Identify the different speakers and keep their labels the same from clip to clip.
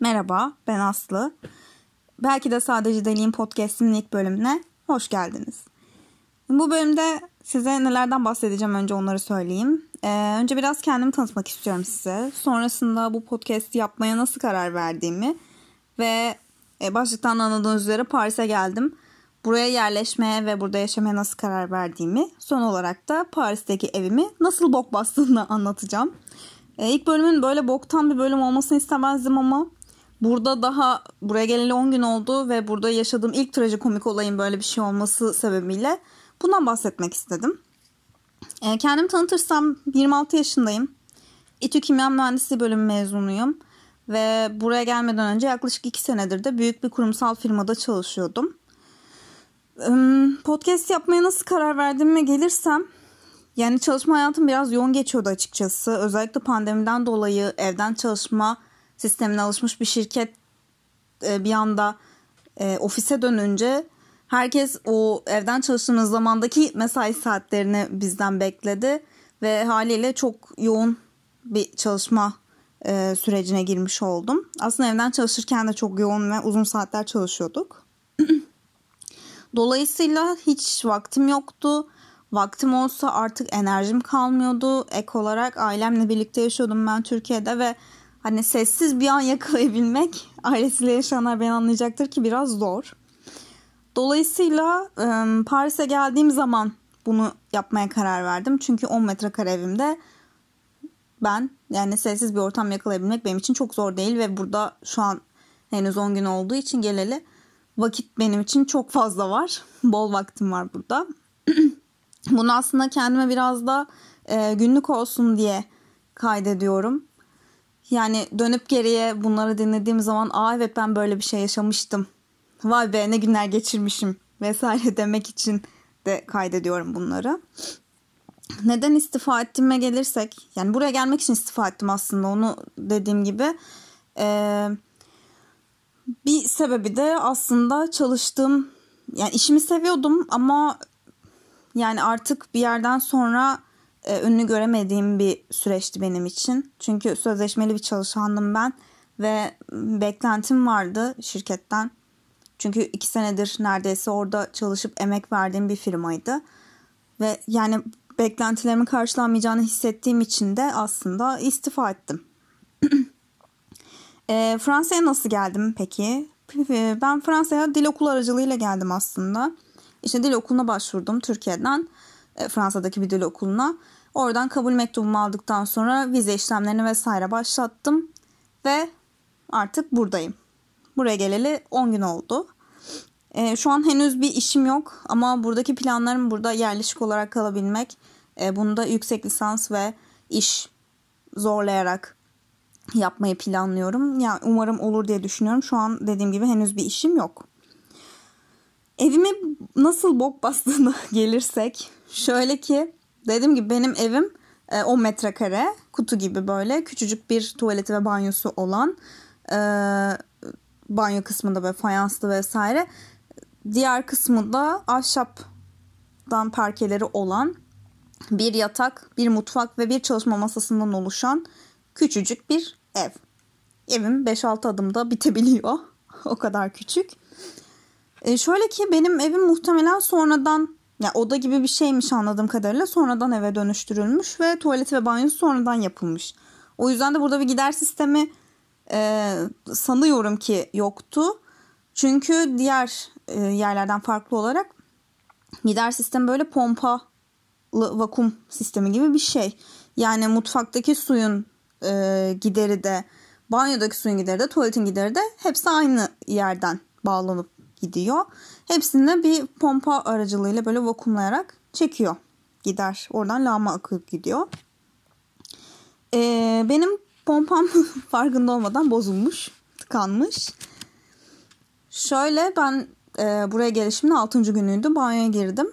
Speaker 1: Merhaba, ben Aslı. Belki de sadece Deliyim Podcast'in ilk bölümüne hoş geldiniz. Bu bölümde size nelerden bahsedeceğim önce onları söyleyeyim. Ee, önce biraz kendimi tanıtmak istiyorum size. Sonrasında bu podcast yapmaya nasıl karar verdiğimi ve e, başlıktan anladığınız üzere Paris'e geldim. Buraya yerleşmeye ve burada yaşamaya nasıl karar verdiğimi, son olarak da Paris'teki evimi nasıl bok bastığını anlatacağım. Ee, ilk bölümün böyle boktan bir bölüm olmasını istemezdim ama Burada daha buraya geleli 10 gün oldu ve burada yaşadığım ilk trajikomik olayın böyle bir şey olması sebebiyle bundan bahsetmek istedim. E, kendimi tanıtırsam 26 yaşındayım. İTÜ Kimya Mühendisliği bölümü mezunuyum. Ve buraya gelmeden önce yaklaşık 2 senedir de büyük bir kurumsal firmada çalışıyordum. Podcast yapmaya nasıl karar verdiğime gelirsem yani çalışma hayatım biraz yoğun geçiyordu açıkçası. Özellikle pandemiden dolayı evden çalışma sistemine alışmış bir şirket e, bir anda e, ofise dönünce herkes o evden çalıştığımız zamandaki mesai saatlerini bizden bekledi ve haliyle çok yoğun bir çalışma e, sürecine girmiş oldum. Aslında evden çalışırken de çok yoğun ve uzun saatler çalışıyorduk. Dolayısıyla hiç vaktim yoktu. Vaktim olsa artık enerjim kalmıyordu. Ek olarak ailemle birlikte yaşıyordum ben Türkiye'de ve hani sessiz bir an yakalayabilmek ailesiyle yaşayanlar beni anlayacaktır ki biraz zor. Dolayısıyla Paris'e geldiğim zaman bunu yapmaya karar verdim. Çünkü 10 metrekare evimde ben yani sessiz bir ortam yakalayabilmek benim için çok zor değil ve burada şu an henüz 10 gün olduğu için geleli vakit benim için çok fazla var. Bol vaktim var burada. Bunu aslında kendime biraz da günlük olsun diye kaydediyorum. Yani dönüp geriye bunları dinlediğim zaman aa evet ben böyle bir şey yaşamıştım. Vay be ne günler geçirmişim vesaire demek için de kaydediyorum bunları. Neden istifa ettiğime gelirsek yani buraya gelmek için istifa ettim aslında onu dediğim gibi. Ee, bir sebebi de aslında çalıştığım yani işimi seviyordum ama yani artık bir yerden sonra e, önünü göremediğim bir süreçti benim için. Çünkü sözleşmeli bir çalışandım ben ve beklentim vardı şirketten. Çünkü iki senedir neredeyse orada çalışıp emek verdiğim bir firmaydı. Ve yani beklentilerimin karşılanmayacağını hissettiğim için de aslında istifa ettim. e, Fransa'ya nasıl geldim peki? Ben Fransa'ya dil okulu aracılığıyla geldim aslında. İşte dil okuluna başvurdum Türkiye'den. E, Fransa'daki bir dil okuluna. Oradan kabul mektubumu aldıktan sonra vize işlemlerini vesaire başlattım ve artık buradayım. Buraya geleli 10 gün oldu. E, şu an henüz bir işim yok ama buradaki planlarım burada yerleşik olarak kalabilmek. E, bunu da yüksek lisans ve iş zorlayarak yapmayı planlıyorum. Yani umarım olur diye düşünüyorum. Şu an dediğim gibi henüz bir işim yok. Evime nasıl bok bastığına gelirsek şöyle ki dediğim gibi benim evim 10 e, metrekare kutu gibi böyle küçücük bir tuvaleti ve banyosu olan e, banyo kısmında böyle fayanslı vesaire diğer kısmı da ahşaptan parkeleri olan bir yatak, bir mutfak ve bir çalışma masasından oluşan küçücük bir ev. Evim 5-6 adımda bitebiliyor. o kadar küçük. E şöyle ki benim evim muhtemelen sonradan ya oda gibi bir şeymiş anladığım kadarıyla sonradan eve dönüştürülmüş ve tuvaleti ve banyosu sonradan yapılmış. O yüzden de burada bir gider sistemi e, sanıyorum ki yoktu. Çünkü diğer e, yerlerden farklı olarak gider sistemi böyle pompalı vakum sistemi gibi bir şey. Yani mutfaktaki suyun e, gideri de banyodaki suyun gideri de tuvaletin gideri de hepsi aynı yerden bağlanıp gidiyor. Hepsini bir pompa aracılığıyla böyle vakumlayarak çekiyor. Gider. Oradan lağma akıp gidiyor. Ee, benim pompam farkında olmadan bozulmuş. Tıkanmış. Şöyle ben e, buraya gelişimin 6. günüydü. Banyoya girdim.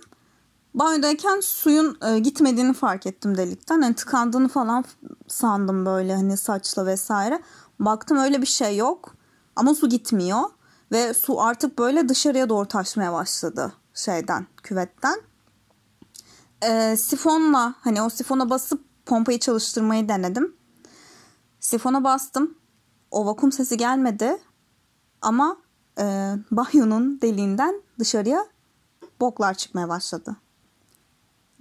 Speaker 1: Banyodayken suyun e, gitmediğini fark ettim delikten. Hani tıkandığını falan sandım böyle hani saçla vesaire. Baktım öyle bir şey yok. Ama su gitmiyor. Ve su artık böyle dışarıya doğru taşmaya başladı şeyden, küvetten. Ee, sifonla hani o sifona basıp pompayı çalıştırmayı denedim. Sifona bastım. o vakum sesi gelmedi ama e, banyonun deliğinden dışarıya boklar çıkmaya başladı.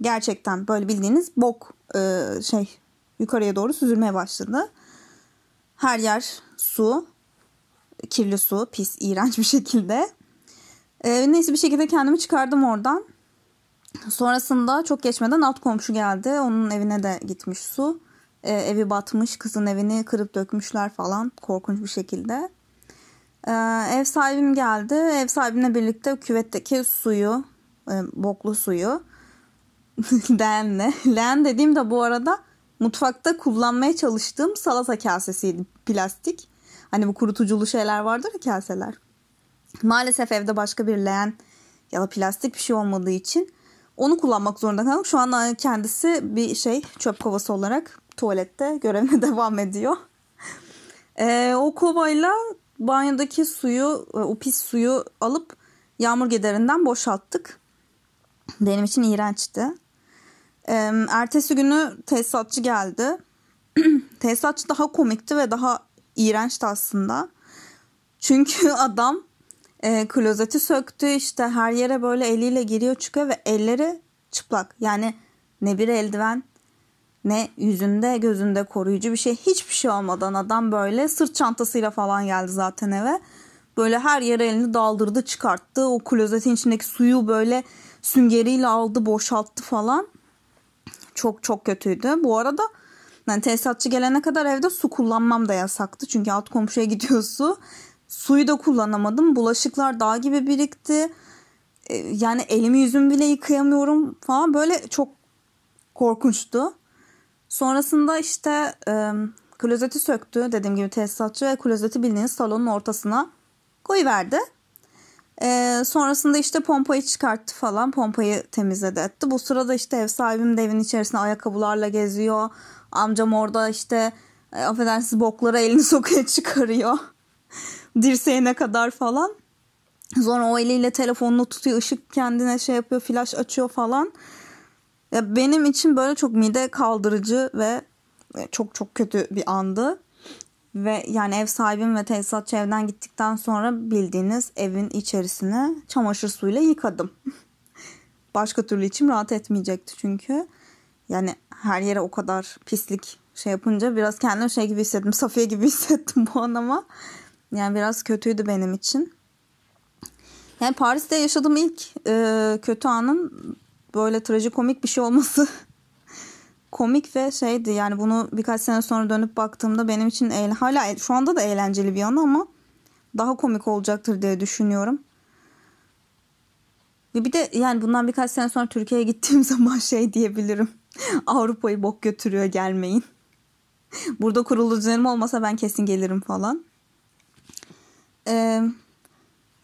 Speaker 1: Gerçekten böyle bildiğiniz bok e, şey yukarıya doğru süzülmeye başladı. Her yer su, kirli su, pis, iğrenç bir şekilde. E, neyse bir şekilde kendimi çıkardım oradan. Sonrasında çok geçmeden alt komşu geldi. Onun evine de gitmiş su. E, evi batmış, kızın evini kırıp dökmüşler falan korkunç bir şekilde. E, ev sahibim geldi. Ev sahibimle birlikte küvetteki suyu, e, boklu suyu leğenle. Leğen dediğim de bu arada mutfakta kullanmaya çalıştığım salata kasesiydi plastik. Hani bu kurutuculu şeyler vardır ya kaseler. Maalesef evde başka bir leğen ya da plastik bir şey olmadığı için onu kullanmak zorunda kaldım. Şu an kendisi bir şey çöp kovası olarak tuvalette görevine devam ediyor. Ee, o kovayla banyodaki suyu, e, o pis suyu alıp yağmur giderinden boşalttık. Benim için iğrençti. Ee, ertesi günü tesisatçı geldi. tesisatçı daha komikti ve daha iğrençti aslında. Çünkü adam e, klozeti söktü işte her yere böyle eliyle giriyor çıkıyor ve elleri çıplak. Yani ne bir eldiven ne yüzünde gözünde koruyucu bir şey hiçbir şey olmadan adam böyle sırt çantasıyla falan geldi zaten eve. Böyle her yere elini daldırdı çıkarttı. O klozetin içindeki suyu böyle süngeriyle aldı boşalttı falan. Çok çok kötüydü. Bu arada yani tesisatçı gelene kadar evde su kullanmam da yasaktı. Çünkü alt komşuya gidiyor su. Suyu da kullanamadım. Bulaşıklar dağ gibi birikti. E, yani elimi yüzümü bile yıkayamıyorum falan. Böyle çok korkunçtu. Sonrasında işte e, klozeti söktü dediğim gibi tesisatçı ve klozeti bildiğiniz salonun ortasına koyuverdi. E, sonrasında işte pompayı çıkarttı falan. Pompayı temizledi etti. Bu sırada işte ev sahibim de evin içerisinde ayakkabılarla geziyor. Amcam orada işte e, affedersiniz boklara elini sokuyor çıkarıyor. Dirseğine kadar falan. Sonra o eliyle telefonunu tutuyor. ışık kendine şey yapıyor. Flash açıyor falan. Ya benim için böyle çok mide kaldırıcı ve çok çok kötü bir andı. Ve yani ev sahibim ve tesisatçı evden gittikten sonra bildiğiniz evin içerisini çamaşır suyuyla yıkadım. Başka türlü içim rahat etmeyecekti çünkü. Yani her yere o kadar pislik şey yapınca biraz kendimi şey gibi hissettim. Safiye gibi hissettim bu an ama. Yani biraz kötüydü benim için. Yani Paris'te yaşadığım ilk e, kötü anın böyle trajikomik bir şey olması komik ve şeydi yani bunu birkaç sene sonra dönüp baktığımda benim için eğlen hala şu anda da eğlenceli bir an ama daha komik olacaktır diye düşünüyorum. Bir de yani bundan birkaç sene sonra Türkiye'ye gittiğim zaman şey diyebilirim. Avrupa'yı bok götürüyor gelmeyin. Burada kurulu düzenim olmasa ben kesin gelirim falan. Ee,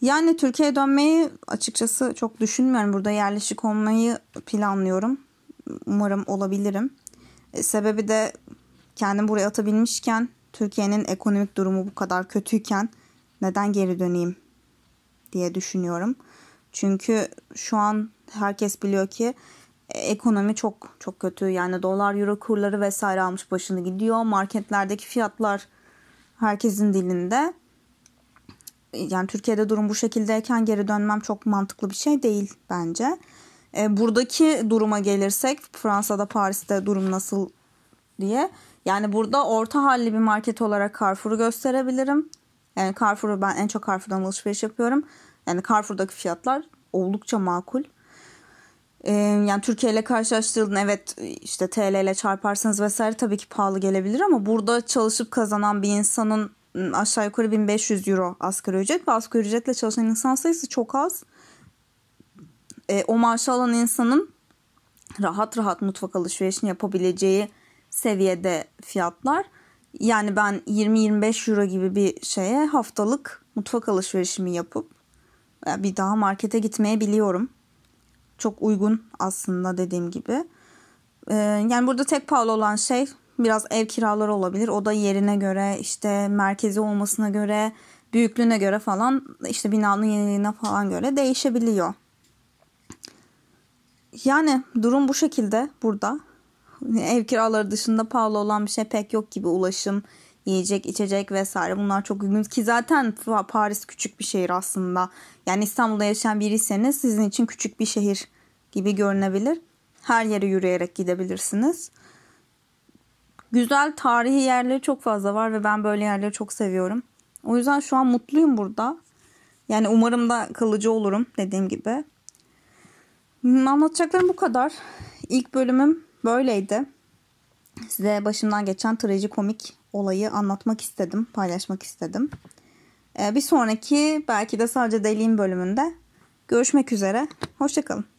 Speaker 1: yani Türkiye'ye dönmeyi açıkçası çok düşünmüyorum. Burada yerleşik olmayı planlıyorum. Umarım olabilirim. E, sebebi de kendim buraya atabilmişken Türkiye'nin ekonomik durumu bu kadar kötüyken neden geri döneyim diye düşünüyorum. Çünkü şu an herkes biliyor ki e, ekonomi çok çok kötü. Yani dolar euro kurları vesaire almış başını gidiyor. Marketlerdeki fiyatlar herkesin dilinde yani Türkiye'de durum bu şekildeyken geri dönmem çok mantıklı bir şey değil bence. E, buradaki duruma gelirsek Fransa'da Paris'te durum nasıl diye. Yani burada orta halli bir market olarak Carrefour'u gösterebilirim. Yani Carrefour'u ben en çok Carrefour'dan alışveriş yapıyorum. Yani Carrefour'daki fiyatlar oldukça makul. Ee, yani Türkiye ile karşılaştırıldığında evet işte TL ile çarparsanız vesaire tabii ki pahalı gelebilir ama burada çalışıp kazanan bir insanın aşağı yukarı 1500 euro asgari ücret ve asgari ücretle çalışan insan sayısı çok az. E, o maaşı alan insanın rahat rahat mutfak alışverişini yapabileceği seviyede fiyatlar. Yani ben 20-25 euro gibi bir şeye haftalık mutfak alışverişimi yapıp bir daha markete gitmeye biliyorum. Çok uygun aslında dediğim gibi. E, yani burada tek pahalı olan şey biraz ev kiraları olabilir. O da yerine göre işte merkezi olmasına göre büyüklüğüne göre falan işte binanın yeniliğine falan göre değişebiliyor. Yani durum bu şekilde burada. Ev kiraları dışında pahalı olan bir şey pek yok gibi ulaşım, Yiyecek, içecek vesaire bunlar çok uygun ki zaten Paris küçük bir şehir aslında. Yani İstanbul'da yaşayan biriyseniz sizin için küçük bir şehir gibi görünebilir. Her yere yürüyerek gidebilirsiniz. Güzel tarihi yerleri çok fazla var ve ben böyle yerleri çok seviyorum. O yüzden şu an mutluyum burada. Yani umarım da kalıcı olurum dediğim gibi. Anlatacaklarım bu kadar. İlk bölümüm böyleydi. Size başımdan geçen trajikomik olayı anlatmak istedim, paylaşmak istedim. Ee, bir sonraki belki de sadece deliyim bölümünde görüşmek üzere. Hoşçakalın.